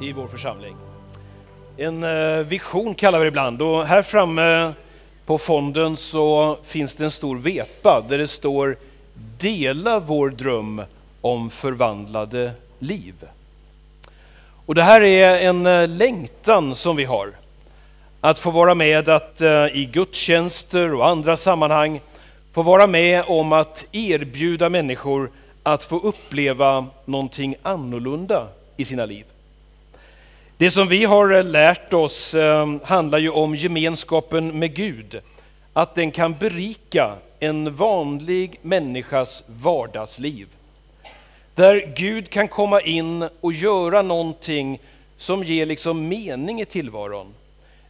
i vår församling. En eh, vision kallar vi det ibland. Och här framme på fonden så finns det en stor vepa där det står Dela vår dröm om förvandlade liv. Och det här är en eh, längtan som vi har. Att få vara med att eh, i gudstjänster och andra sammanhang få vara med om att erbjuda människor att få uppleva någonting annorlunda i sina liv. Det som vi har eh, lärt oss ehm, handlar ju om gemenskapen med Gud. Att den kan berika en vanlig människas vardagsliv. Där Gud kan komma in och göra någonting som ger liksom mening i tillvaron.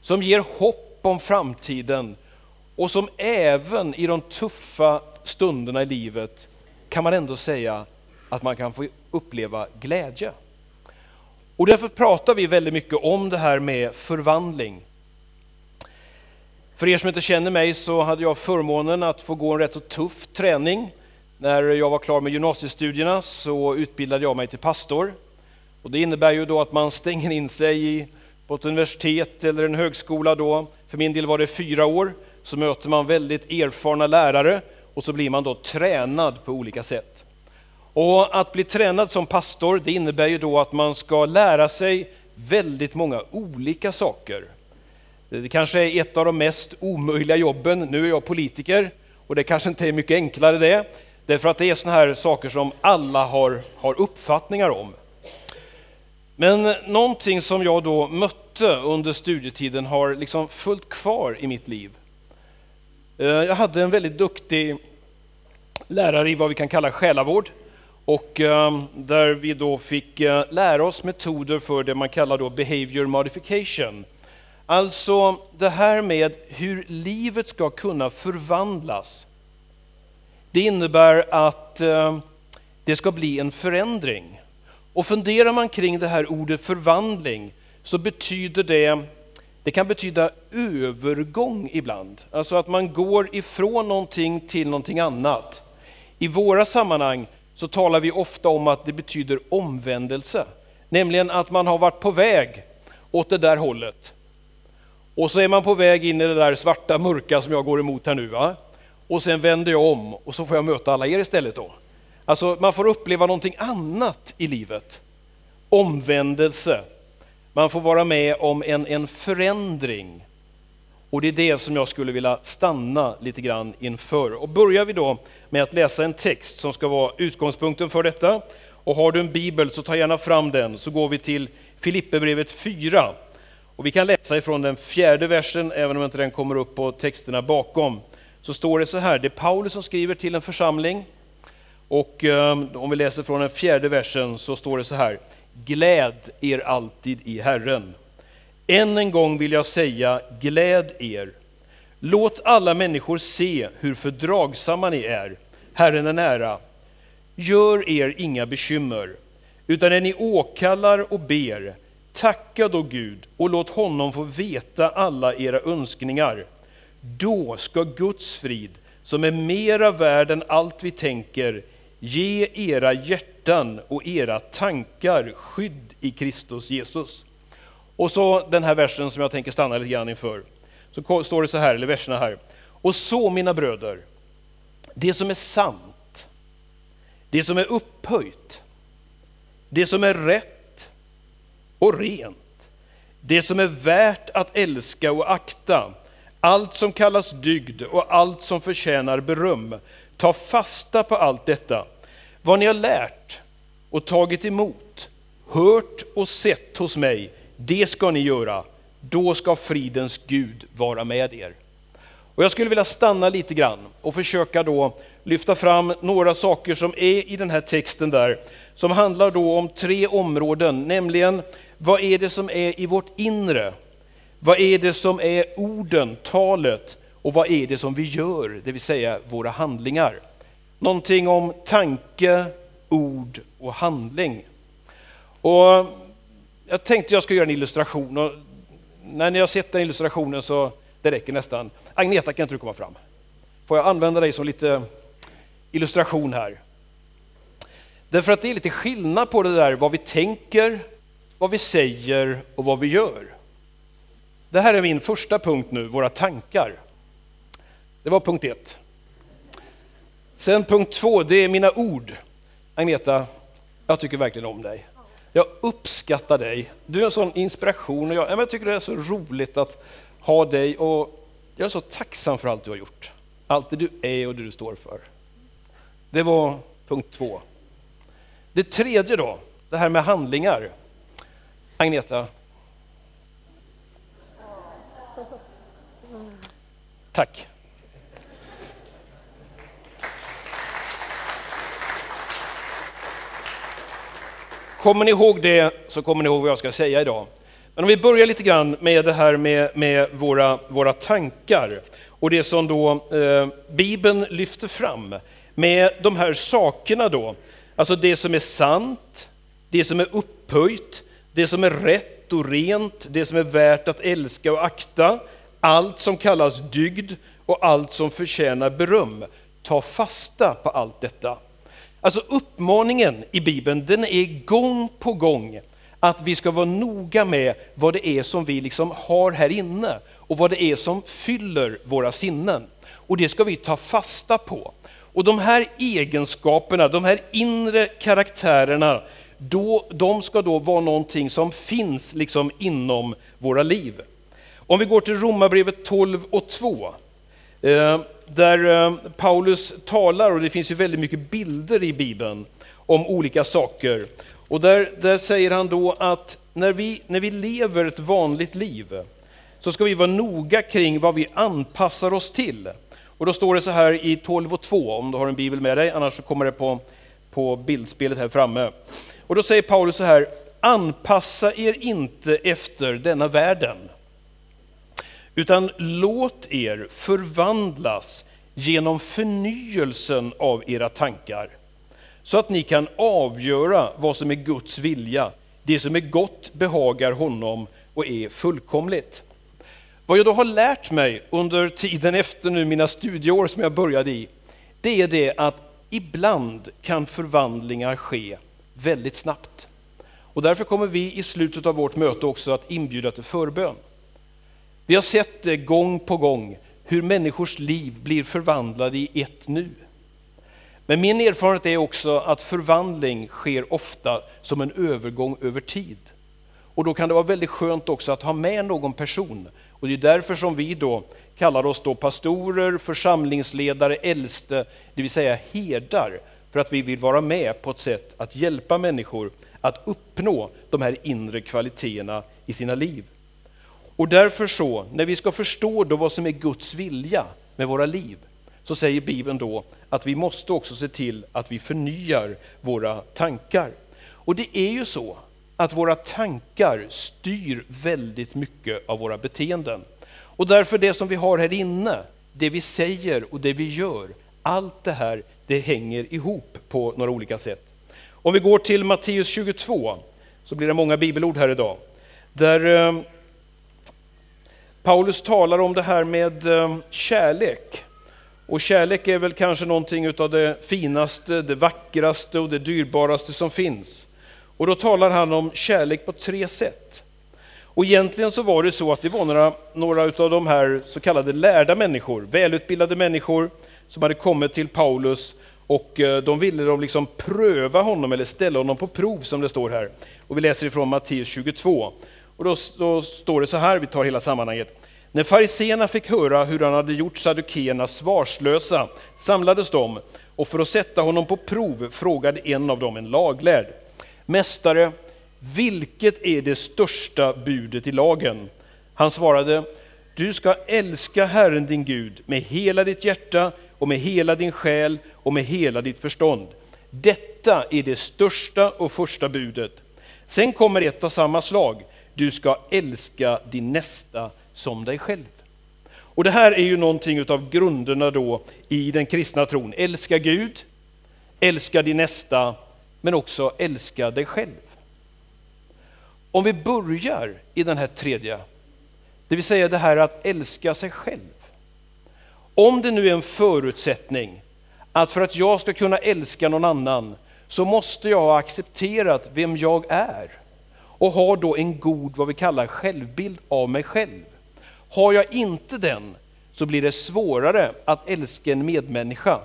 Som ger hopp om framtiden och som även i de tuffa stunderna i livet kan man ändå säga att man kan få uppleva glädje. Och därför pratar vi väldigt mycket om det här med förvandling. För er som inte känner mig så hade jag förmånen att få gå en rätt så tuff träning. När jag var klar med gymnasiestudierna så utbildade jag mig till pastor. Och det innebär ju då att man stänger in sig på ett universitet eller en högskola då. För min del var det fyra år. Så möter man väldigt erfarna lärare och så blir man då tränad på olika sätt. Och att bli tränad som pastor, det innebär ju då att man ska lära sig väldigt många olika saker. Det kanske är ett av de mest omöjliga jobben. Nu är jag politiker och det kanske inte är mycket enklare det. Därför att det är sådana här saker som alla har, har uppfattningar om. Men någonting som jag då mötte under studietiden har liksom följt kvar i mitt liv. Eh, jag hade en väldigt duktig lärare i vad vi kan kalla själavård. Och ehm, där vi då fick eh, lära oss metoder för det man kallar då behavior modification. Alltså det här med hur livet ska kunna förvandlas. Det innebär att ehm, det ska bli en förändring. Och funderar man kring det här ordet förvandling så betyder det, det kan betyda övergång ibland. Alltså att man går ifrån någonting till någonting annat. I våra sammanhang så talar vi ofta om att det betyder omvändelse. Nämligen att man har varit på väg åt det där hållet. Och så är man på väg in i det där svarta mörka som jag går emot här nu. Va? Och sen vänder jag om och så får jag möta alla er istället då. Alltså man får uppleva någonting annat i livet. Omvändelse. Man får vara med om en, en förändring. Och det är det som jag skulle vilja stanna lite grann inför. Och börjar vi då med att läsa en text som ska vara utgångspunkten för detta. Och har du en bibel så ta gärna fram den så går vi till Filipperbrevet 4. Och vi kan läsa ifrån den fjärde versen, även om inte den kommer upp på texterna bakom. Så står det så här, det är Paulus som skriver till en församling. Och um, om vi läser från den fjärde versen så står det så här, Gläd er alltid i Herren. Än en gång vill jag säga, gläd er. Låt alla människor se hur fördragsamma ni är. Herren är nära. Gör er inga bekymmer, utan när ni åkallar och ber, tacka då Gud och låt honom få veta alla era önskningar. Då ska Guds frid, som är mera värd än allt vi tänker, ge era hjärtan och era tankar skydd i Kristus Jesus. Och så den här versen som jag tänker stanna lite grann inför. Så står det så här, eller verserna här. Och så mina bröder, det som är sant, det som är upphöjt, det som är rätt och rent, det som är värt att älska och akta, allt som kallas dygd och allt som förtjänar beröm. Ta fasta på allt detta. Vad ni har lärt och tagit emot, hört och sett hos mig, det ska ni göra. Då ska fridens Gud vara med er. Och jag skulle vilja stanna lite grann och försöka då lyfta fram några saker som är i den här texten där, som handlar då om tre områden, nämligen vad är det som är i vårt inre? Vad är det som är orden, talet och vad är det som vi gör, det vill säga våra handlingar? Någonting om tanke, ord och handling. Och jag tänkte jag ska göra en illustration och när ni har sett den illustrationen så det räcker nästan. Agneta, kan inte du komma fram? Får jag använda dig som lite illustration här? Därför att det är lite skillnad på det där vad vi tänker, vad vi säger och vad vi gör. Det här är min första punkt nu, våra tankar. Det var punkt ett. Sen punkt två, det är mina ord. Agneta, jag tycker verkligen om dig. Jag uppskattar dig. Du är en sån inspiration och jag, jag tycker det är så roligt att ha dig och jag är så tacksam för allt du har gjort. Allt det du är och det du står för. Det var punkt två. Det tredje då, det här med handlingar. Agneta. Tack. Kommer ni ihåg det så kommer ni ihåg vad jag ska säga idag. Men om vi börjar lite grann med det här med, med våra, våra tankar och det som då eh, Bibeln lyfter fram med de här sakerna då. Alltså det som är sant, det som är upphöjt, det som är rätt och rent, det som är värt att älska och akta, allt som kallas dygd och allt som förtjänar beröm. Ta fasta på allt detta. Alltså uppmaningen i Bibeln, den är gång på gång att vi ska vara noga med vad det är som vi liksom har här inne och vad det är som fyller våra sinnen. Och det ska vi ta fasta på. Och de här egenskaperna, de här inre karaktärerna, då, de ska då vara någonting som finns liksom inom våra liv. Om vi går till Romarbrevet 12 och 2, eh, där eh, Paulus talar, och det finns ju väldigt mycket bilder i Bibeln om olika saker. Och där, där säger han då att när vi, när vi lever ett vanligt liv så ska vi vara noga kring vad vi anpassar oss till. Och då står det så här i 12 och 2, om du har en bibel med dig, annars så kommer det på, på bildspelet här framme. Och då säger Paulus så här, anpassa er inte efter denna världen, utan låt er förvandlas genom förnyelsen av era tankar, så att ni kan avgöra vad som är Guds vilja, det som är gott behagar honom och är fullkomligt. Vad jag då har lärt mig under tiden efter nu mina studieår som jag började i, det är det att ibland kan förvandlingar ske väldigt snabbt. Och därför kommer vi i slutet av vårt möte också att inbjuda till förbön. Vi har sett det gång på gång, hur människors liv blir förvandlade i ett nu. Men min erfarenhet är också att förvandling sker ofta som en övergång över tid. Och då kan det vara väldigt skönt också att ha med någon person. Och det är därför som vi då kallar oss då pastorer, församlingsledare, äldste, det vill säga herdar, för att vi vill vara med på ett sätt att hjälpa människor att uppnå de här inre kvaliteterna i sina liv. Och därför så, när vi ska förstå då vad som är Guds vilja med våra liv, så säger Bibeln då att vi måste också se till att vi förnyar våra tankar. Och det är ju så att våra tankar styr väldigt mycket av våra beteenden. Och därför det som vi har här inne, det vi säger och det vi gör, allt det här det hänger ihop på några olika sätt. Om vi går till Matteus 22 så blir det många bibelord här idag. Där eh, Paulus talar om det här med eh, kärlek. Och kärlek är väl kanske någonting av det finaste, det vackraste och det dyrbaraste som finns. Och då talar han om kärlek på tre sätt. Och egentligen så var det så att det var några, några av de här så kallade lärda människor, välutbildade människor som hade kommit till Paulus och eh, de ville de liksom pröva honom eller ställa honom på prov som det står här. Och vi läser ifrån Matteus 22. Och då, då står det så här, vi tar hela sammanhanget. När fariseerna fick höra hur han hade gjort saddukeerna svarslösa samlades de och för att sätta honom på prov frågade en av dem, en laglärd, Mästare, vilket är det största budet i lagen? Han svarade, Du ska älska Herren din Gud med hela ditt hjärta och med hela din själ och med hela ditt förstånd. Detta är det största och första budet. Sen kommer ett av samma slag. Du ska älska din nästa som dig själv. Och det här är ju någonting av grunderna då i den kristna tron. Älska Gud, älska din nästa, men också älska dig själv. Om vi börjar i den här tredje, det vill säga det här att älska sig själv. Om det nu är en förutsättning att för att jag ska kunna älska någon annan så måste jag ha accepterat vem jag är och har då en god, vad vi kallar självbild av mig själv. Har jag inte den så blir det svårare att älska en medmänniska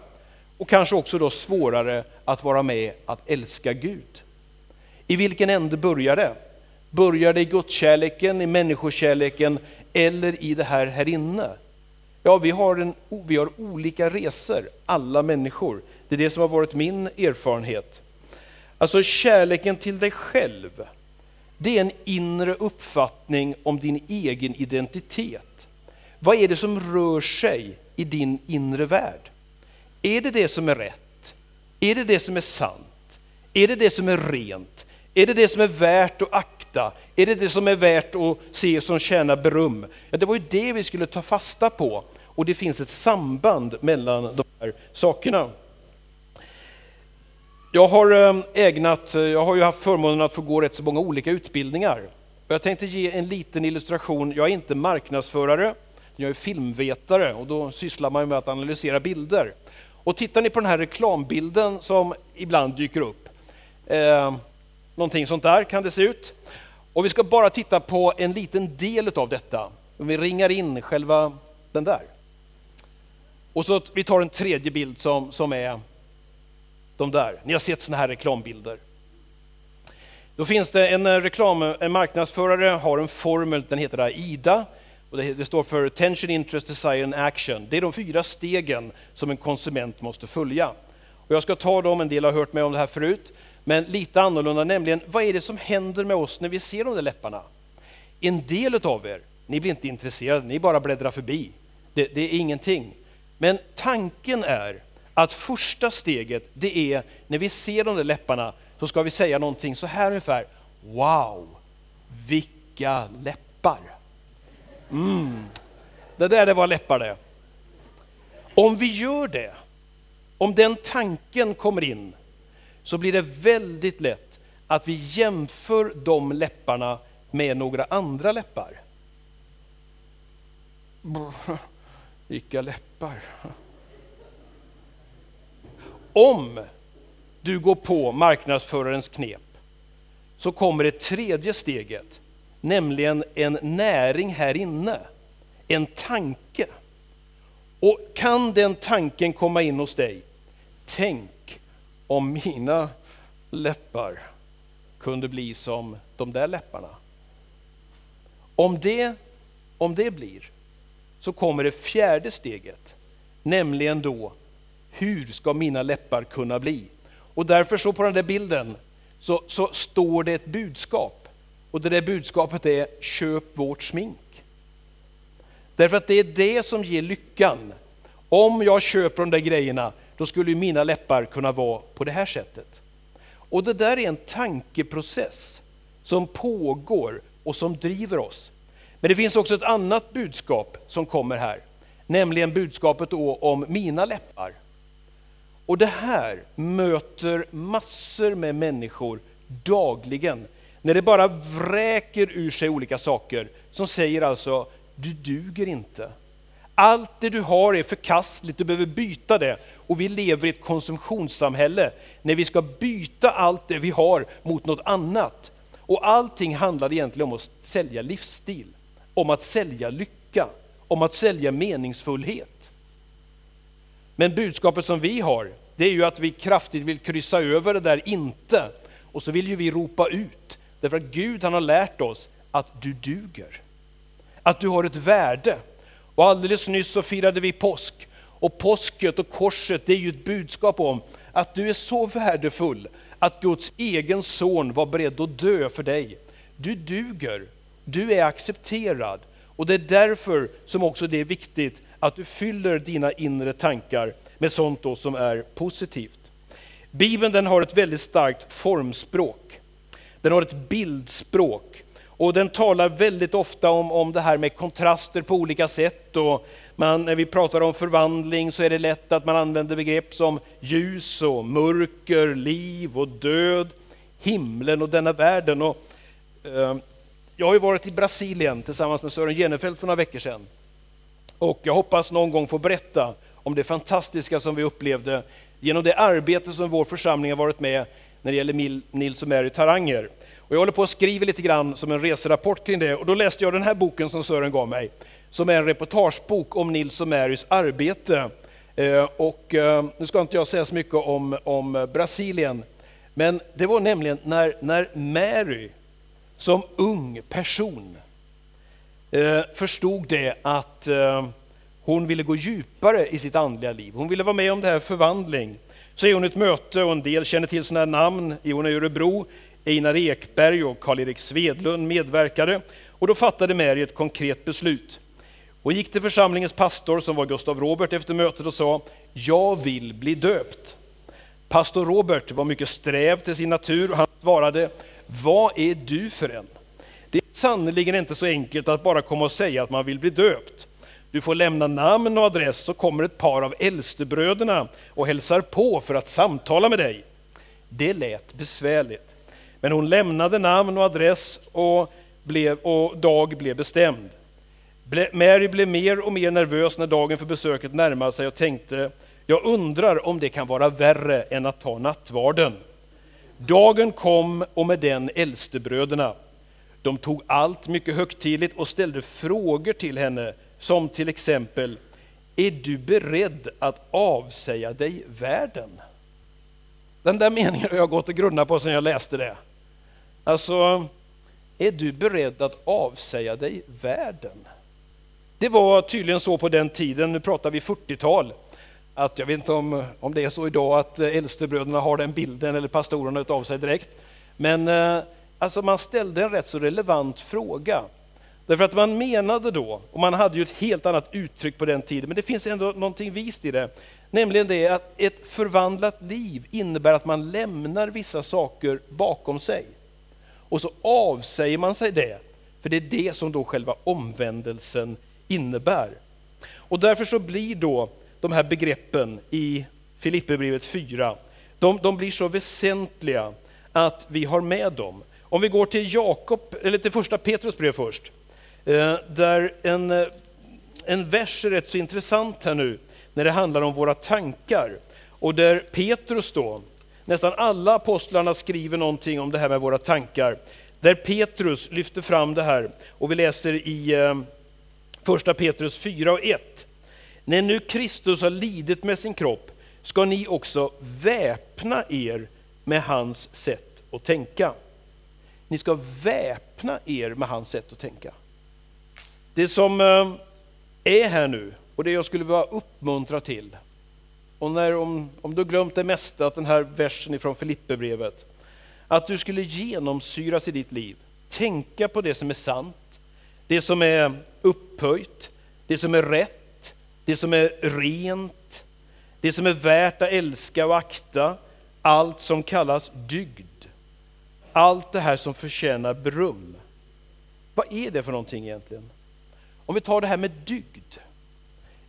och kanske också då svårare att vara med att älska Gud. I vilken ände börjar det? Börjar det i gudskärleken, i människokärleken eller i det här här inne? Ja, vi har, en, vi har olika resor, alla människor. Det är det som har varit min erfarenhet. Alltså kärleken till dig själv, det är en inre uppfattning om din egen identitet. Vad är det som rör sig i din inre värld? Är det det som är rätt? Är det det som är sant? Är det det som är rent? Är det det som är värt att akta? Är det det som är värt att se som tjänar beröm? Ja, det var ju det vi skulle ta fasta på. Och det finns ett samband mellan de här sakerna. Jag har ehm, ägnat, jag har ju haft förmånen att få gå rätt så många olika utbildningar. Jag tänkte ge en liten illustration. Jag är inte marknadsförare, jag är filmvetare och då sysslar man med att analysera bilder. Och tittar ni på den här reklambilden som ibland dyker upp, eh, någonting sånt där kan det se ut. Och vi ska bara titta på en liten del av detta. Vi ringar in själva den där. Och så vi tar en tredje bild som, som är de där. Ni har sett sådana här reklambilder. Då finns det en, eh, reklam, en marknadsförare har en formel, den heter IDA. Och det, det, står för Attention, Interest, Desire and Action. Det är de fyra stegen som en konsument måste följa. Och jag ska ta dem, en del har hört mig om det här förut, men lite annorlunda, nämligen vad är det som händer med oss när vi ser de där läpparna? En del av er, ni blir inte intresserade, ni bara bläddrar förbi. Det, det är ingenting. Men tanken är att första steget, det är när vi ser de där läpparna, så ska vi säga någonting så här ungefär. Wow, vilka läppar! Mm, det där det var läppar det. Om vi gör det, om den tanken kommer in, så blir det väldigt lätt att vi jämför de läpparna med några andra läppar. Vilka läppar. Om du går på marknadsförarens knep så kommer det tredje steget, nämligen en näring här inne, en tanke. Och kan den tanken komma in hos dig? Tänk om mina läppar kunde bli som de där läpparna. Om det, om det blir, så kommer det fjärde steget, nämligen då hur ska mina läppar kunna bli? Och därför så på den där bilden så, så står det ett budskap. Och det där budskapet är köp vårt smink. Därför att det är det som ger lyckan. Om jag köper de där grejerna, då skulle mina läppar kunna vara på det här sättet. Och det där är en tankeprocess som pågår och som driver oss. Men det finns också ett annat budskap som kommer här, nämligen budskapet om mina läppar. Och det här möter massor med människor dagligen, när det bara vräker ur sig olika saker som säger alltså, du duger inte. Allt det du har är förkastligt, du behöver byta det. Och vi lever i ett konsumtionssamhälle när vi ska byta allt det vi har mot något annat. Och allting handlar egentligen om att sälja livsstil, om att sälja lycka, om att sälja meningsfullhet. Men budskapet som vi har, det är ju att vi kraftigt vill kryssa över det där inte. Och så vill ju vi ropa ut, därför att Gud han har lärt oss att du duger. Att du har ett värde. Och alldeles nyss så firade vi påsk. Och påsket och korset, det är ju ett budskap om att du är så värdefull att Guds egen son var beredd att dö för dig. Du duger, du är accepterad Och det är därför som också det är viktigt att du fyller dina inre tankar med sånt då som är positivt. Bibeln den har ett väldigt starkt formspråk. Den har ett bildspråk. Och den talar väldigt ofta om, om det här med kontraster på olika sätt. Och man, när vi pratar om förvandling så är det lätt att man använder begrepp som ljus och mörker, liv och död, himlen och denna världen. Och, eh, jag har ju varit i Brasilien tillsammans med Sören Genefeldt för några veckor sedan. Och jag hoppas någon gång få berätta om det fantastiska som vi upplevde genom det arbete som vår församling har varit med när det gäller Nils och Mary Taranger. Och jag håller på att skriva lite grann som en reserapport kring det och då läste jag den här boken som Sören gav mig, som är en reportagebok om Nils och Marys arbete. Eh, och eh, nu ska inte jag säga så mycket om, om Brasilien, men det var nämligen när, när Mary som ung person Eh, förstod det att eh, hon ville gå djupare i sitt andliga liv. Hon ville vara med om det här förvandling. Så är hon ett möte och en del känner till sådana namn. Hon är i Örebro, Einar Ekberg och Karl-Erik Svedlund medverkade. Och då fattade Mary ett konkret beslut. Hon gick till församlingens pastor som var Gustav Robert efter mötet och sa, jag vill bli döpt. Pastor Robert var mycket sträv till sin natur och han svarade, vad är du för en? Sannerligen inte så enkelt att bara komma och säga att man vill bli döpt. Du får lämna namn och adress så kommer ett par av äldstebröderna och hälsar på för att samtala med dig. Det lät besvärligt. Men hon lämnade namn och adress och, blev, och dag blev bestämd. Mary blev mer och mer nervös när dagen för besöket närmade sig och tänkte, jag undrar om det kan vara värre än att ta nattvarden. Dagen kom och med den äldstebröderna. De tog allt mycket högtidligt och ställde frågor till henne som till exempel, är du beredd att avsäga dig världen? Den där meningen har jag gått och grunnat på sedan jag läste det. Alltså, är du beredd att avsäga dig världen? Det var tydligen så på den tiden, nu pratar vi 40-tal, att jag vet inte om, om det är så idag att äldstebröderna har den bilden eller pastorerna av sig direkt. Men eh, alltså man ställde en rätt så relevant fråga. Därför att man menade då, och man hade ju ett helt annat uttryck på den tiden, men det finns ändå någonting vist i det, nämligen det att ett förvandlat liv innebär att man lämnar vissa saker bakom sig. Och så avsäger man sig det, för det är det som då själva omvändelsen innebär. Och därför så blir då de här begreppen i Filipperbrevet 4, de, de blir så väsentliga att vi har med dem. Om vi går till Jakob, eller till första Petrus brev först, eh, där en, eh, en vers är rätt så intressant här nu, när det handlar om våra tankar. Och där Petrus då, nästan alla apostlarna skriver någonting om det här med våra tankar. Där Petrus lyfter fram det här, och vi läser i eh, första Petrus 4 och 1. När nu Kristus har lidit med sin kropp ska ni också väpna er med hans sätt att tänka. Ni ska väpna er med hans sätt att tänka. Det som eh, är här nu och det jag skulle vilja uppmuntra till, och när, om, om du glömt det mesta, att den här versen ifrån Filipperbrevet, att du skulle genomsyras i ditt liv, tänka på det som är sant, det som är upphöjt, det som är rätt, det som är rent, det som är värt att älska och akta, allt som kallas dygd. Allt det här som förtjänar beröm. Vad är det för någonting egentligen? Om vi tar det här med dygd.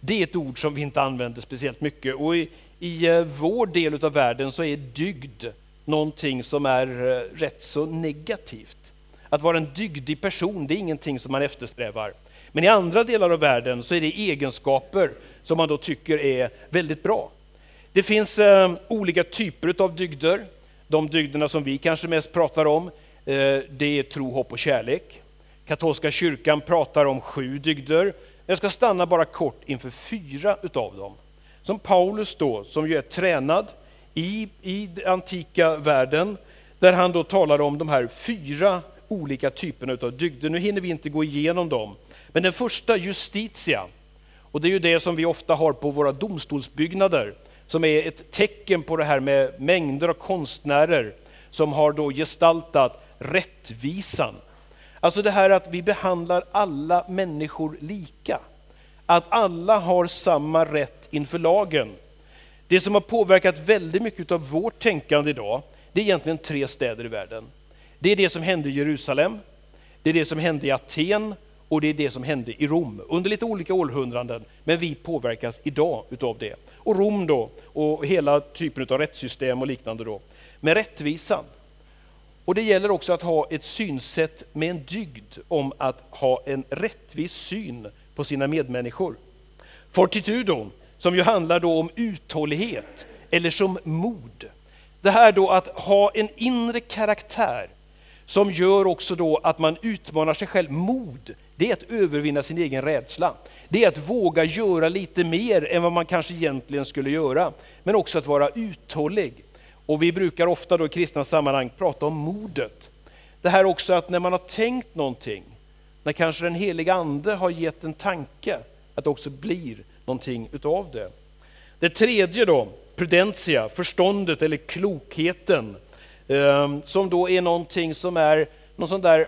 Det är ett ord som vi inte använder speciellt mycket och i, i eh, vår del av världen så är dygd någonting som är eh, rätt så negativt. Att vara en dygdig person, det är ingenting som man eftersträvar. Men i andra delar av världen så är det egenskaper som man då tycker är väldigt bra. Det finns eh, olika typer av dygder. De dygderna som vi kanske mest pratar om, eh, det är tro, hopp och kärlek. Katolska kyrkan pratar om sju dygder. Jag ska stanna bara kort inför fyra utav dem. Som Paulus då, som ju är tränad i, i den antika världen, där han då talar om de här fyra olika typerna utav dygder. Nu hinner vi inte gå igenom dem. Men den första, justitia, och det är ju det som vi ofta har på våra domstolsbyggnader, som är ett tecken på det här med mängder av konstnärer som har då gestaltat rättvisan Alltså det här att vi behandlar alla människor lika. Att alla har samma rätt inför lagen. Det som har påverkat väldigt mycket av vårt tänkande idag, det är egentligen tre städer i världen. Det är det som hände i Jerusalem, det är det som hände i Aten och det är det som hände i Rom under lite olika århundraden. Men vi påverkas idag utav det. Och Rom då, och hela typen av rättssystem och liknande då, med rättvisan. Och det gäller också att ha ett synsätt med en dygd om att ha en rättvis syn på sina medmänniskor. Fortitudon, som ju handlar då om uthållighet eller som mod. Det här då att ha en inre karaktär som gör också då att man utmanar sig själv. Mod, det är att övervinna sin egen rädsla. Det är att våga göra lite mer än vad man kanske egentligen skulle göra. Men också att vara uthållig. Och vi brukar ofta då i kristna sammanhang prata om modet. Det här också att när man har tänkt någonting, när kanske den heliga ande har gett en tanke, att det också blir någonting utav det. Det tredje då, prudentia, förståndet eller klokheten, ehm, som då är någonting som är någon sån där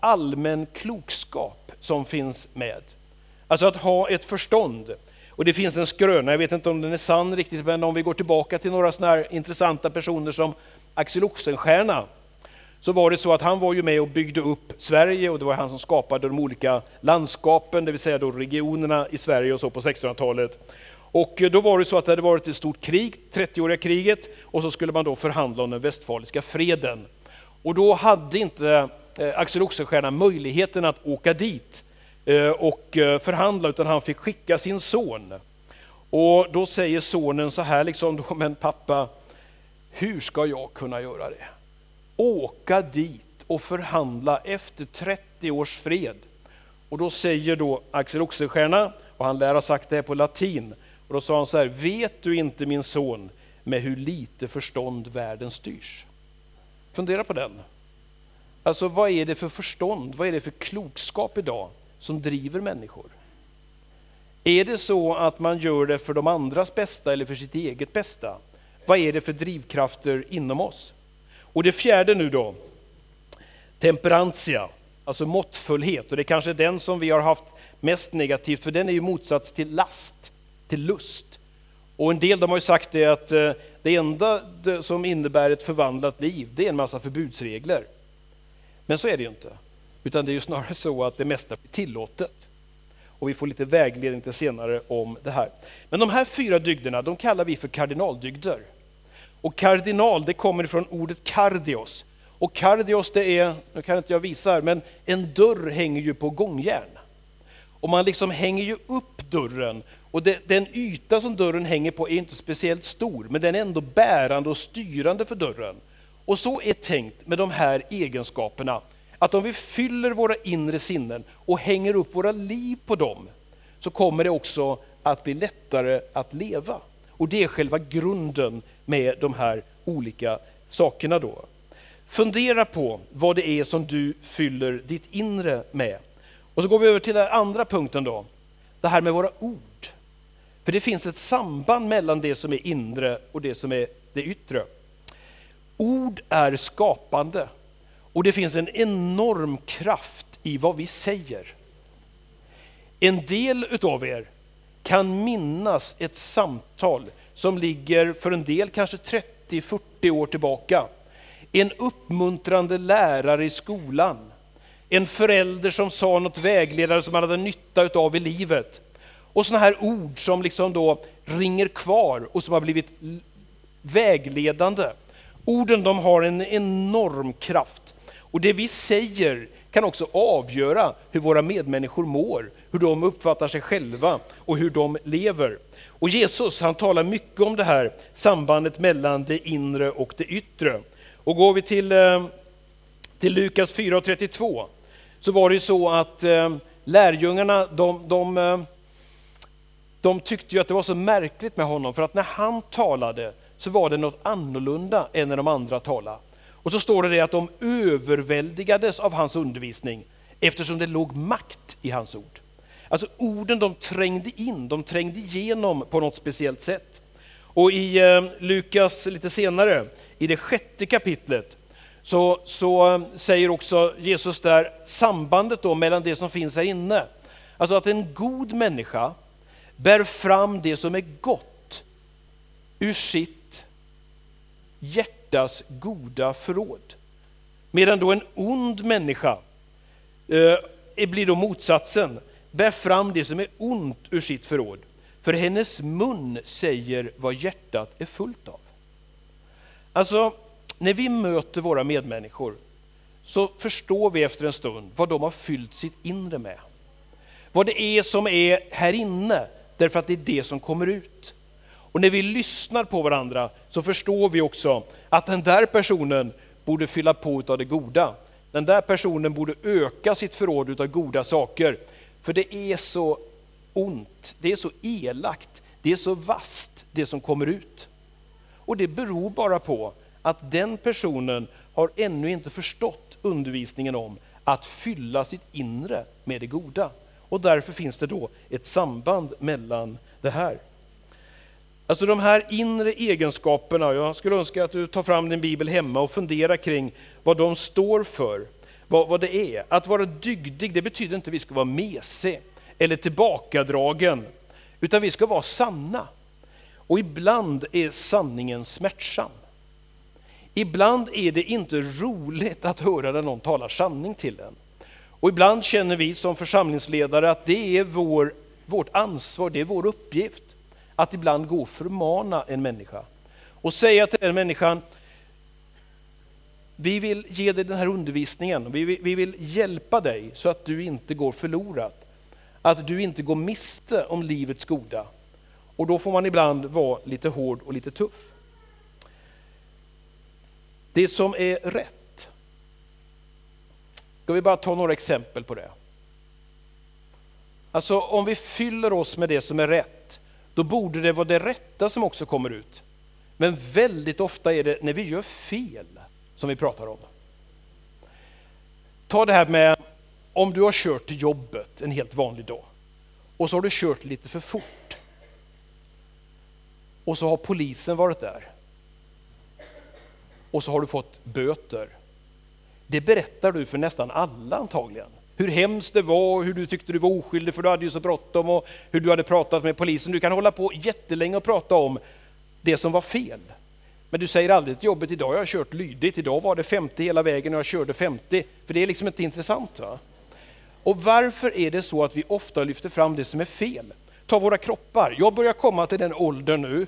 allmän klokskap som finns med. Alltså att ha ett förstånd. Och det finns en skröna, jag vet inte om den är sann riktigt, men om vi går tillbaka till några sådana här intressanta personer som Axel Oxenstierna, så var det så att han var ju med och byggde upp Sverige och det var han som skapade de olika landskapen, det vill säga då regionerna i Sverige och så på 1600-talet. Och då var det så att det hade varit ett stort krig, 30-åriga kriget, och så skulle man då förhandla om den västfaliska freden. Och då hade inte eh, Axel Oxenstierna möjligheten att åka dit Eh, och eh, förhandla, utan han fick skicka sin son. Och då säger sonen så här, liksom, men pappa, hur ska jag kunna göra det? åka dit och förhandla efter 30 års fred. Och då säger då Axel Oxenstierna, och han lär ha sagt det här på latin, och då sa han så här, vet du inte min son med hur lite förstånd världen styrs? Fundera på den. Alltså vad är det för förstånd, vad är det för klokskap idag som driver människor? Är det så att man gör det för de andras bästa eller för sitt eget bästa? Vad är det för drivkrafter inom oss? Och det fjärde nu då, temperantia, alltså måttfullhet. Och det är kanske den som vi har haft mest negativt, för den är ju motsats till last, till lust. Och en del de har ju sagt det att eh, det enda som innebär ett förvandlat liv, det är en massa förbudsregler. Men så är det ju inte. Utan det är ju snarare så att det mesta blir tillåtet. Och vi får lite vägledning till senare om det här. Men de här fyra dygderna, de kallar vi för kardinaldygder. Och kardinal, det kommer från ordet kardios. Och kardios, det är, nu kan inte jag visa här, men en dörr hänger ju på gångjärn. Och man liksom hänger ju upp dörren och det, den yta som dörren hänger på är inte speciellt stor, men den är ändå bärande och styrande för dörren. Och så är tänkt med de här egenskaperna, att om vi fyller våra inre sinnen och hänger upp våra liv på dem, så kommer det också att bli lättare att leva. Och det är själva grunden med de här olika sakerna då. Fundera på vad det är som du fyller ditt inre med. Och så går vi över till den andra punkten då, det här med våra ord. För det finns ett samband mellan det som är inre och det som är det yttre. Ord är skapande och det finns en enorm kraft i vad vi säger. En del utav er kan minnas ett samtal som ligger för en del kanske 30-40 år tillbaka. En uppmuntrande lärare i skolan. En förälder som sa något vägledare som man hade nytta av i livet. Och sådana här ord som liksom då ringer kvar och som har blivit vägledande. Orden de har en enorm kraft. Och det vi säger kan också avgöra hur våra medmänniskor mår, hur de uppfattar sig själva och hur de lever. Och Jesus han talar mycket om det här sambandet mellan det inre och det yttre. Och går vi till, eh, till Lukas 4.32 så var det ju så att eh, lärjungarna de, de, eh, de tyckte ju att det var så märkligt med honom för att när han talade så var det något annorlunda än när de andra talade. Och så står det, det att de överväldigades av hans undervisning eftersom det låg makt i hans ord. Alltså orden de trängde in, de trängde igenom på något speciellt sätt. Och i eh, Lukas lite senare, i det sjätte kapitlet, så, så eh, säger också Jesus där sambandet då mellan det som finns här inne. Alltså att en god människa bär fram det som är gott ur sitt hjärta hjärtas goda förråd. Medan då en ond människa eh, blir då motsatsen, bär fram det som är ont ur sitt förråd. För hennes mun säger vad hjärtat är fullt av. Alltså, när vi möter våra medmänniskor så förstår vi efter en stund vad de har fyllt sitt inre med. Vad det är som är här inne, därför att det är det som kommer ut. Och när vi lyssnar på varandra så förstår vi också att den där personen borde fylla på av det goda. Den där personen borde öka sitt förråd av goda saker. För det är så ont, det är så elakt, det är så vast det som kommer ut. Och det beror bara på att den personen har ännu inte förstått undervisningen om att fylla sitt inre med det goda. Och därför finns det då ett samband mellan det här. Alltså de här inre egenskaperna, jag skulle önska att du tar fram din bibel hemma och funderar kring vad de står för, vad, vad det är. Att vara dygdig, det betyder inte att vi ska vara mesig eller tillbakadragen, utan vi ska vara sanna. Och ibland är sanningen smärtsam. Ibland är det inte roligt att höra när någon talar sanning till en. Och ibland känner vi som församlingsledare att det är vår, vårt ansvar, det är vår uppgift att ibland gå och förmana en människa och säga till den människan, vi vill ge dig den här undervisningen, vi vill, vi vill hjälpa dig så att du inte går förlorad, att du inte går miste om livets goda. Och då får man ibland vara lite hård och lite tuff. Det som är rätt. Ska vi bara ta några exempel på det? Alltså om vi fyller oss med det som är rätt, då borde det vara det rätta som också kommer ut. Men väldigt ofta är det när vi gör fel som vi pratar om. Ta det här med om du har kört till jobbet en helt vanlig dag och så har du kört lite för fort. Och så har polisen varit där och så har du fått böter. Det berättar du för nästan alla antagligen. Hur hemskt det var, hur du tyckte du var oskyldig för du hade ju så bråttom och hur du hade pratat med polisen. Du kan hålla på jättelänge och prata om det som var fel. Men du säger aldrig till jobbet, idag har jag kört lydigt, idag var det 50 hela vägen och jag körde 50. För det är liksom inte intressant. Va? Och varför är det så att vi ofta lyfter fram det som är fel? Ta våra kroppar. Jag börjar komma till den åldern nu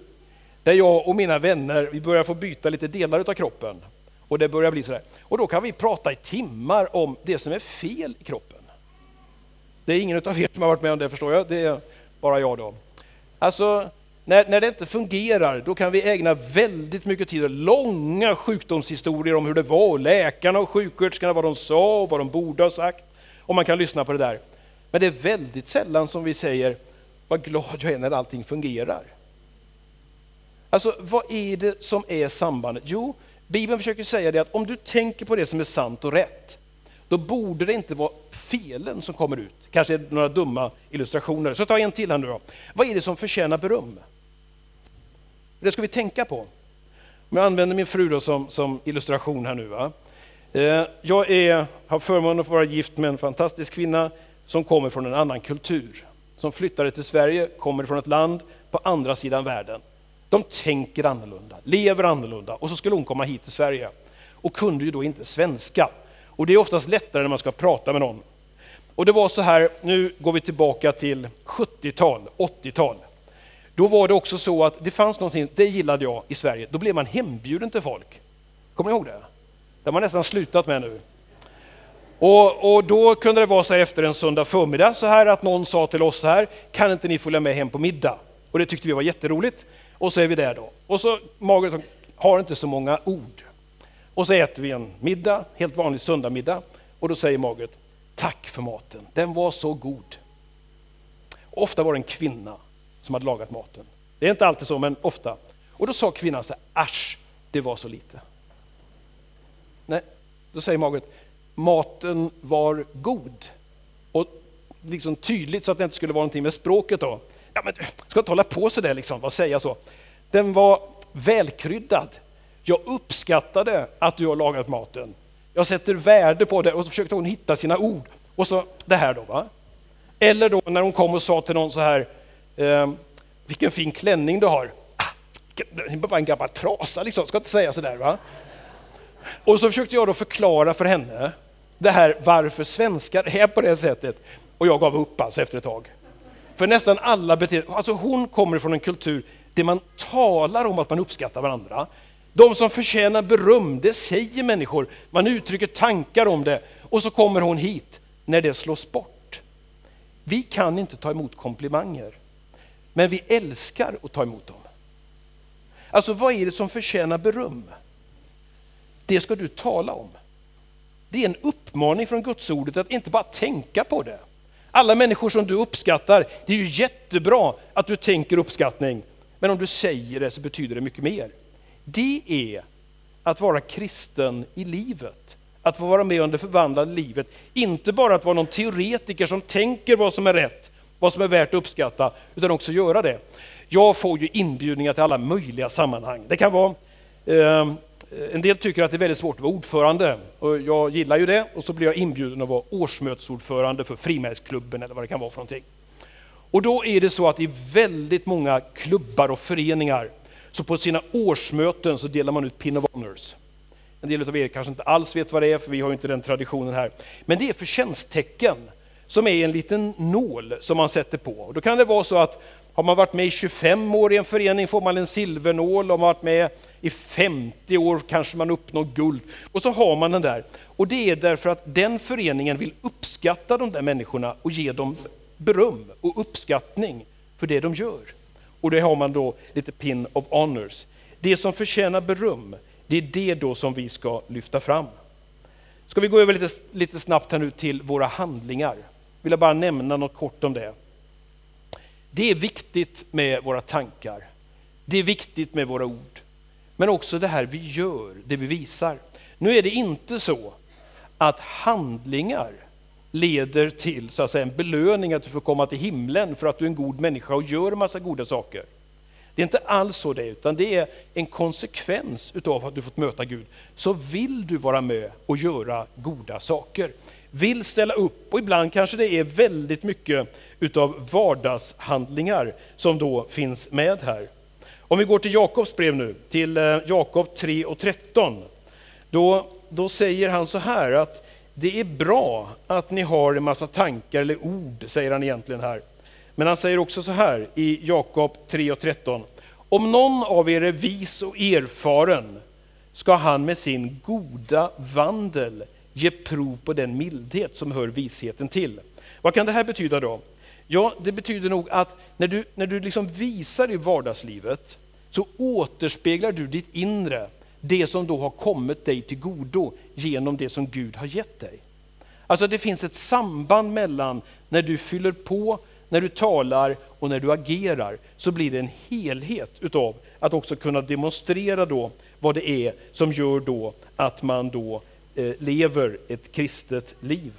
där jag och mina vänner, vi börjar få byta lite delar av kroppen. Och det börjar bli sådär. Och då kan vi prata i timmar om det som är fel i kroppen. Det är ingen av er som har varit med om det förstår jag, det är bara jag då. Alltså, när, när det inte fungerar, då kan vi ägna väldigt mycket tid åt långa sjukdomshistorier om hur det var, läkarna och sjuksköterskorna, vad de sa och vad de borde ha sagt. Och man kan lyssna på det där. Men det är väldigt sällan som vi säger, vad glad jag är när allting fungerar. Alltså vad är det som är sambandet? Jo, Bibeln försöker säga det att om du tänker på det som är sant och rätt, då borde det inte vara felen som kommer ut. Kanske några dumma illustrationer. Så ta en till här nu då. Vad är det som förtjänar beröm? Det ska vi tänka på. Om jag använder min fru då som, som illustration här nu. Va? Eh, jag är, har förmånen att få vara gift med en fantastisk kvinna som kommer från en annan kultur. Som flyttade till Sverige, kommer från ett land på andra sidan världen. De tänker annorlunda, lever annorlunda och så skulle hon komma hit till Sverige och kunde ju då inte svenska. Och det är oftast lättare när man ska prata med någon. Och det var så här, nu går vi tillbaka till 70-tal, 80-tal. Då var det också så att det fanns någonting, det gillade jag i Sverige, då blev man hembjuden till folk. Kommer ni ihåg det? Det har man nästan slutat med nu. Och, och, då kunde det vara så här efter en söndag förmiddag så här att någon sa till oss så här, kan inte ni följa med hem på middag? Och det tyckte vi var jätteroligt. Och så är vi där då. Och så Margaret har inte så många ord. Och så äter vi en middag, helt vanlig söndagmiddag. Och då säger Margaret, tack för maten, den var så god. Ofta var det en kvinna som hade lagat maten. Det är inte alltid så, men ofta. Och då sa kvinnan så här, asch, det var så lite. Nej, då säger Margaret, maten var god. Och liksom tydligt så att det inte skulle vara någonting med språket då. Ja, men du ska inte hålla på sådär liksom, vad säga så. Den var välkryddad. Jag uppskattade att du har lagat maten. Jag sätter värde på det. Och så försökte hon hitta sina ord. Och så det här då. va? Eller då när hon kom och sa till någon så här, ehm, vilken fin klänning du har. Ah, det är bara en gammal trasa liksom, ska inte säga sådär va. Och så försökte jag då förklara för henne det här varför svenskar är på det sättet. Och jag gav upp alltså efter ett tag. För nästan alla beteenden, alltså hon kommer från en kultur där man talar om att man uppskattar varandra. De som förtjänar beröm, det säger människor, man uttrycker tankar om det. Och så kommer hon hit när det slås bort. Vi kan inte ta emot komplimanger, men vi älskar att ta emot dem. Alltså vad är det som förtjänar beröm? Det ska du tala om. Det är en uppmaning från Guds ordet att inte bara tänka på det. Alla människor som du uppskattar, det är ju jättebra att du tänker uppskattning, men om du säger det så betyder det mycket mer. Det är att vara kristen i livet, att få vara med under förvandlade livet. Inte bara att vara någon teoretiker som tänker vad som är rätt, vad som är värt att uppskatta, utan också göra det. Jag får ju inbjudningar till alla möjliga sammanhang. Det kan vara eh, en del tycker att det är väldigt svårt att vara ordförande och jag gillar ju det och så blir jag inbjuden att vara årsmötesordförande för frimärksklubben eller vad det kan vara för någonting. Och då är det så att i väldigt många klubbar och föreningar så på sina årsmöten så delar man ut Pin of Honors. En del av er kanske inte alls vet vad det är för vi har ju inte den traditionen här. Men det är förtjänsttecken som är en liten nål som man sätter på. Och då kan det vara så att har man varit med i 25 år i en förening får man en silvernål, om man varit med i 50 år kanske man uppnår guld. Och så har man den där. Och det är därför att den föreningen vill uppskatta de där människorna och ge dem beröm och uppskattning för det de gör. Och det har man då lite pin of honors. Det som förtjänar beröm, det är det då som vi ska lyfta fram. Ska vi gå över lite, lite snabbt här nu till våra handlingar? Vill jag bara nämna något kort om det. Det är viktigt med våra tankar. Det är viktigt med våra ord. Men också det här vi gör, det vi visar. Nu är det inte så att handlingar leder till så att säga, en belöning att du får komma till himlen för att du är en god människa och gör en massa goda saker. Det är inte alls så det är, utan det är en konsekvens utav att du fått möta Gud. Så vill du vara med och göra goda saker, vill ställa upp och ibland kanske det är väldigt mycket utav vardagshandlingar som då finns med här. Om vi går till Jakobs brev nu, till eh, Jakob 3 och 13. Då, då säger han så här att det är bra att ni har en massa tankar eller ord, säger han egentligen här. Men han säger också så här i Jakob 3 och 13. Om någon av er är vis och erfaren ska han med sin goda vandel ge prov på den mildhet som hör visheten till. Vad kan det här betyda då? Ja, det betyder nog att när du, när du liksom visar i vardagslivet så återspeglar du ditt inre, det som då har kommit dig till godo genom det som Gud har gett dig. Alltså det finns ett samband mellan när du fyller på, när du talar och när du agerar, så blir det en helhet utav att också kunna demonstrera då vad det är som gör då att man då eh, lever ett kristet liv.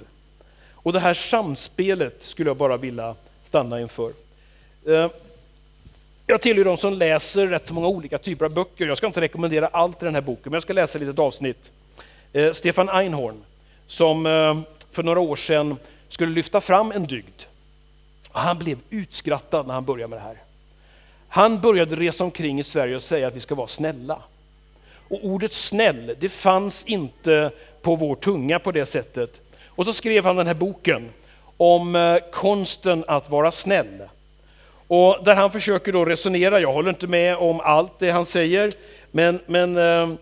Och det här samspelet skulle jag bara vilja stanna inför. Eh, jag tillhör de som läser rätt många olika typer av böcker. Jag ska inte rekommendera allt i den här boken, men jag ska läsa ett litet avsnitt. Eh, Stefan Einhorn, som eh, för några år sedan skulle lyfta fram en dygd. Han blev utskrattad när han började med det här. Han började resa omkring i Sverige och säga att vi ska vara snälla. Och ordet snäll, det fanns inte på vår tunga på det sättet. Och så skrev han den här boken om eh, konsten att vara snäll. Och där han försöker då resonera, jag håller inte med om allt det han säger, men, men eh,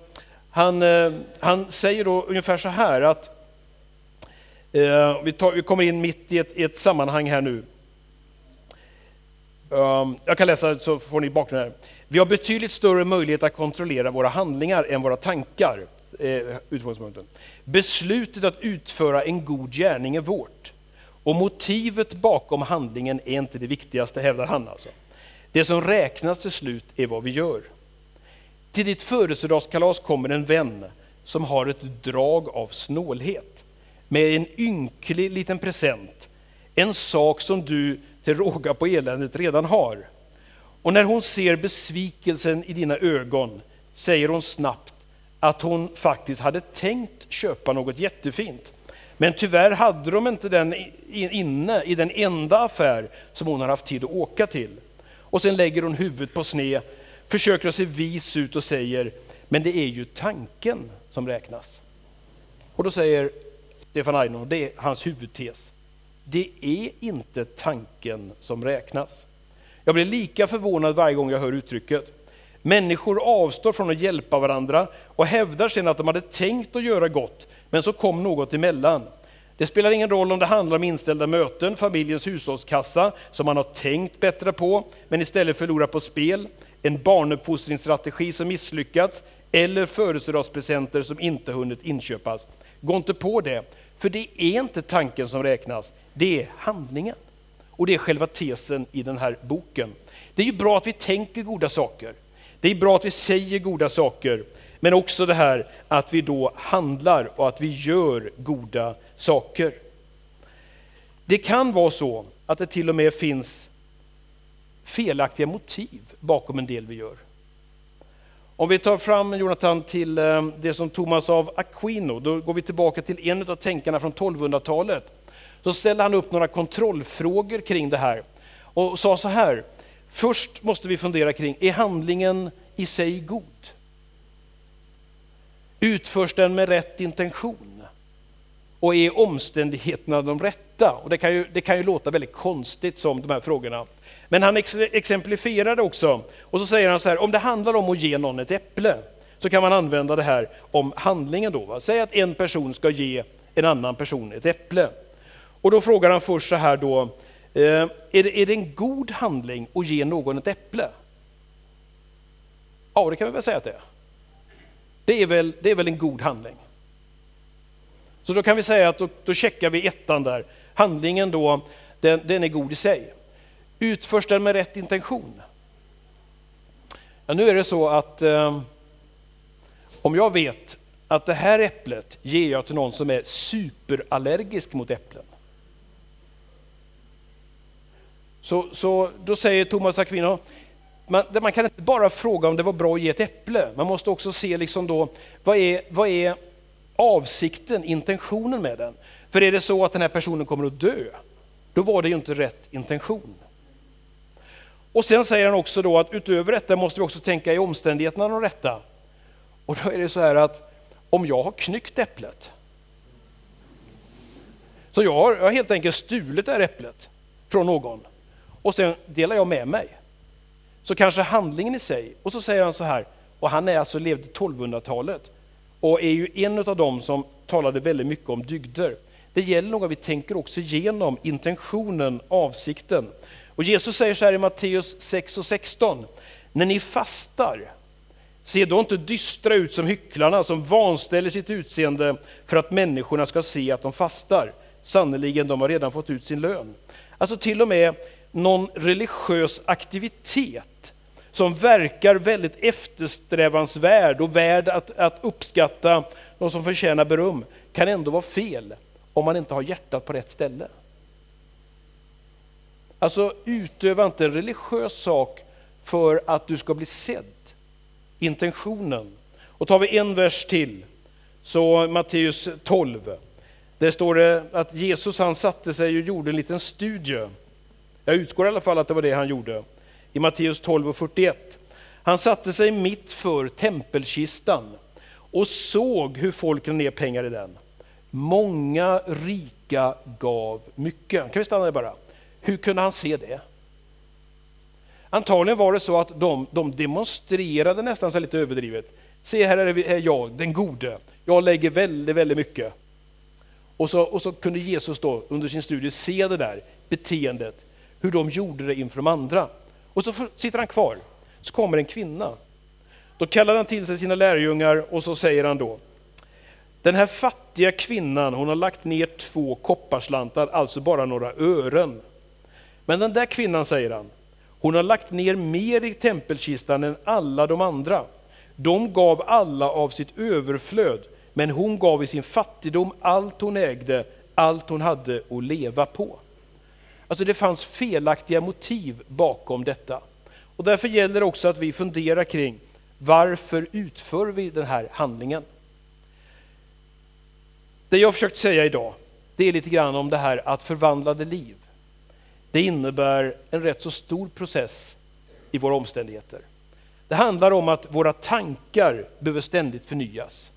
han, eh, han säger då ungefär så här att, eh, vi, tar, vi, kommer in mitt i ett, i ett sammanhang här nu. Um, jag kan läsa så får ni bakgrunden här. Vi har betydligt större möjlighet att kontrollera våra handlingar än våra tankar. Eh, utgångspunkten. Beslutet att utföra en god gärning är vårt. Och motivet bakom handlingen är inte det viktigaste, hävdar han alltså. Det som räknas till slut är vad vi gör. Till ditt födelsedagskalas kommer en vän som har ett drag av snålhet. Med en ynklig liten present, en sak som du till råga på eländet redan har. Och när hon ser besvikelsen i dina ögon säger hon snabbt att hon faktiskt hade tänkt köpa något jättefint. Men tyvärr hade de inte den inne i den enda affär som hon har haft tid att åka till. Och sen lägger hon huvudet på sned, försöker att se vis ut och säger, men det är ju tanken som räknas. Och då säger Stefan Aino, det är hans huvudtes, det är inte tanken som räknas. Jag blir lika förvånad varje gång jag hör uttrycket. Människor avstår från att hjälpa varandra och hävdar sedan att de hade tänkt att göra gott, men så kom något emellan. Det spelar ingen roll om det handlar om inställda möten, familjens hushållskassa som man har tänkt bättre på, men istället förlorar på spel, en barnuppfostringsstrategi som misslyckats eller födelsedagspresenter som inte hunnit inköpas. Gå inte på det, för det är inte tanken som räknas, det är handlingen. Och det är själva tesen i den här boken. Det är ju bra att vi tänker goda saker. Det är bra att vi säger goda saker, men också det här att vi då handlar och att vi gör goda saker. Det kan vara så att det till och med finns felaktiga motiv bakom en del vi gör. Om vi tar fram Jonathan till eh, det som Thomas av Aquino, då går vi tillbaka till en av tänkarna från 1200-talet. Då ställde han upp några kontrollfrågor kring det här och sa så här, först måste vi fundera kring, är handlingen i sig god? Utförs den med rätt intention? Och är omständigheterna de rätta? Och det, kan ju, det kan ju låta väldigt konstigt som de här frågorna. Men han ex det också, och så säger han så här, om det handlar om att ge någon ett äpple, så kan man använda det här om handlingen då. Va? Säg att en person ska ge en annan person ett äpple. Och då frågar han först så här då, Eh, är, det, är det en god handling att ge någon ett äpple? Ja, det kan vi väl säga att det är. Det är väl, det är väl en god handling. Så då kan vi säga att då, då checkar vi ettan där. Handlingen då, den, den är god i sig. Utförs den med rätt intention? Ja, nu är det så att eh, om jag vet att det här äpplet ger jag till någon som är superallergisk mot äpplen. Så, så då säger Thomas Aquino, man, man, kan inte bara fråga om det var bra att ge ett äpple, man måste också se liksom då, vad är, vad är avsikten, intentionen med den? För är det så att den här personen kommer att dö, då var det ju inte rätt intention. Och sen säger han också då att utöver detta måste vi också tänka i omständigheterna de rätta. Och då är det så här att om jag har knyckt äpplet, så jag har, jag har helt enkelt stulit det här äpplet från någon och sen delar jag med mig. Så kanske handlingen i sig, och så säger han så här, och han är alltså levde 1200-talet och är ju en av dem som talade väldigt mycket om dygder. Det gäller nog att vi tänker också igenom intentionen, avsikten. Och Jesus säger så här i Matteus 6 och 16, när ni fastar, se då inte dystra ut som hycklarna som vanställer sitt utseende för att människorna ska se att de fastar. Sannerligen, de har redan fått ut sin lön. Alltså till och med någon religiös aktivitet som verkar väldigt eftersträvansvärd och värd att, att uppskatta, någon som förtjänar beröm, kan ändå vara fel om man inte har hjärtat på rätt ställe. Alltså utöva inte en religiös sak för att du ska bli sedd. Intentionen. Och tar vi en vers till, så Matteus 12. Där står det att Jesus han satte sig och gjorde en liten studie jag utgår i alla fall att det var det han gjorde. I Matteus 12 och 41. Han satte sig mitt för tempelkistan och såg hur folk ner pengar i den. Många rika gav mycket. Kan vi stanna där bara? Hur kunde han se det? Antagligen var det så att de, de demonstrerade nästan så lite överdrivet. Se här är jag, den gode. Jag lägger väldigt, väldigt mycket. Och så, och så kunde Jesus då under sin studie se det där beteendet hur de gjorde det inför de andra. Och så sitter han kvar, så kommer en kvinna. Då kallar han till sig sina lärjungar och så säger han då, den här fattiga kvinnan, hon har lagt ner två kopparslantar, alltså bara några ören. Men den där kvinnan, säger han, hon har lagt ner mer i tempelkistan än alla de andra. De gav alla av sitt överflöd, men hon gav i sin fattigdom allt hon ägde, allt hon hade att leva på. Alltså det fanns felaktiga motiv bakom detta. Och därför gäller det också att vi funderar kring Varför utför vi den här handlingen? Det jag försökt säga idag, det är lite grann om det här att förvandlade liv. Det innebär en rätt så stor process i våra omständigheter. Det handlar om att våra tankar behöver ständigt förnyas.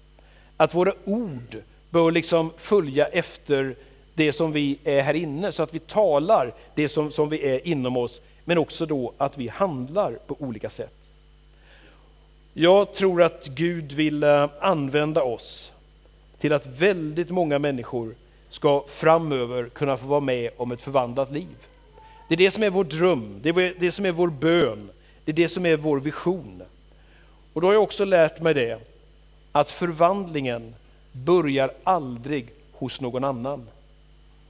Att våra ord bör liksom följa efter det som vi är här inne, så att vi talar det som, som vi är inom oss, men också då att vi handlar på olika sätt. Jag tror att Gud vill eh, använda oss till att väldigt många människor ska framöver kunna få vara med om ett förvandlat liv. Det är det som är vår dröm, det är det som är vår bön, det är det som är vår vision. Och då har jag också lärt mig det, att förvandlingen börjar aldrig hos någon annan.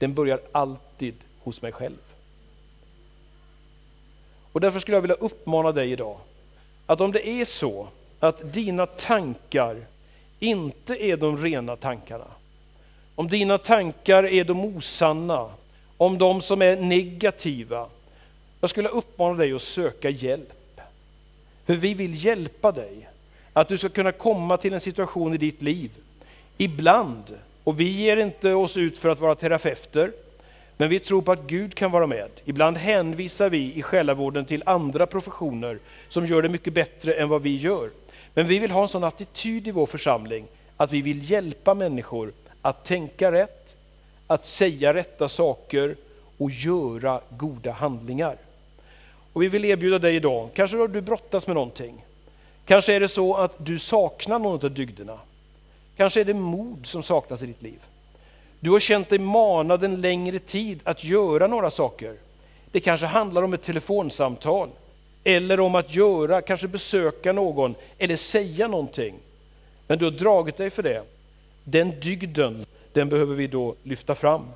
Den börjar alltid hos mig själv. Och därför skulle jag vilja uppmana dig idag, att om det är så att dina tankar inte är de rena tankarna, om dina tankar är de osanna, om de som är negativa, jag skulle uppmana dig att söka hjälp. För vi vill hjälpa dig, att du ska kunna komma till en situation i ditt liv, ibland, och vi ger inte oss ut för att vara terapeuter, men vi tror på att Gud kan vara med. Ibland hänvisar vi i själavården till andra professioner som gör det mycket bättre än vad vi gör. Men vi vill ha en sån attityd i vår församling att vi vill hjälpa människor att tänka rätt, att säga rätta saker och göra goda handlingar. Och vi vill erbjuda dig idag, kanske har du brottas med någonting. Kanske är det så att du saknar någon av dygderna. Kanske är det mod som saknas i ditt liv. Du har känt dig manad en längre tid att göra några saker. Det kanske handlar om ett telefonsamtal eller om att göra, kanske besöka någon eller säga någonting. Men du har dragit dig för det. Den dygden, den behöver vi då lyfta fram.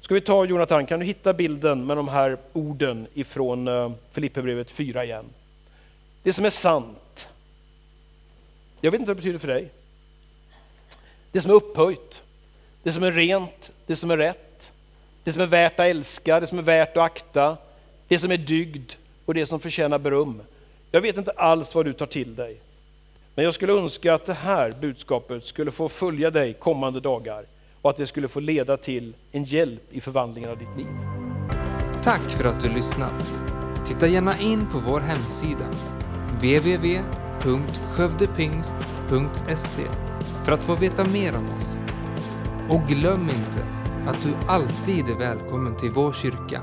Ska vi ta Jonathan, kan du hitta bilden med de här orden ifrån eh, Filipperbrevet 4 igen? Det som är sant. Jag vet inte vad det betyder för dig. Det som är upphöjt, det som är rent, det som är rätt, det som är värt att älska, det som är värt att akta, det som är dygd och det som förtjänar beröm. Jag vet inte alls vad du tar till dig. Men jag skulle önska att det här budskapet skulle få följa dig kommande dagar och att det skulle få leda till en hjälp i förvandlingen av ditt liv. Tack för att du lyssnat. Titta gärna in på vår hemsida www.skövdepingst.se för att få veta mer om oss. Och glöm inte att du alltid är välkommen till vår kyrka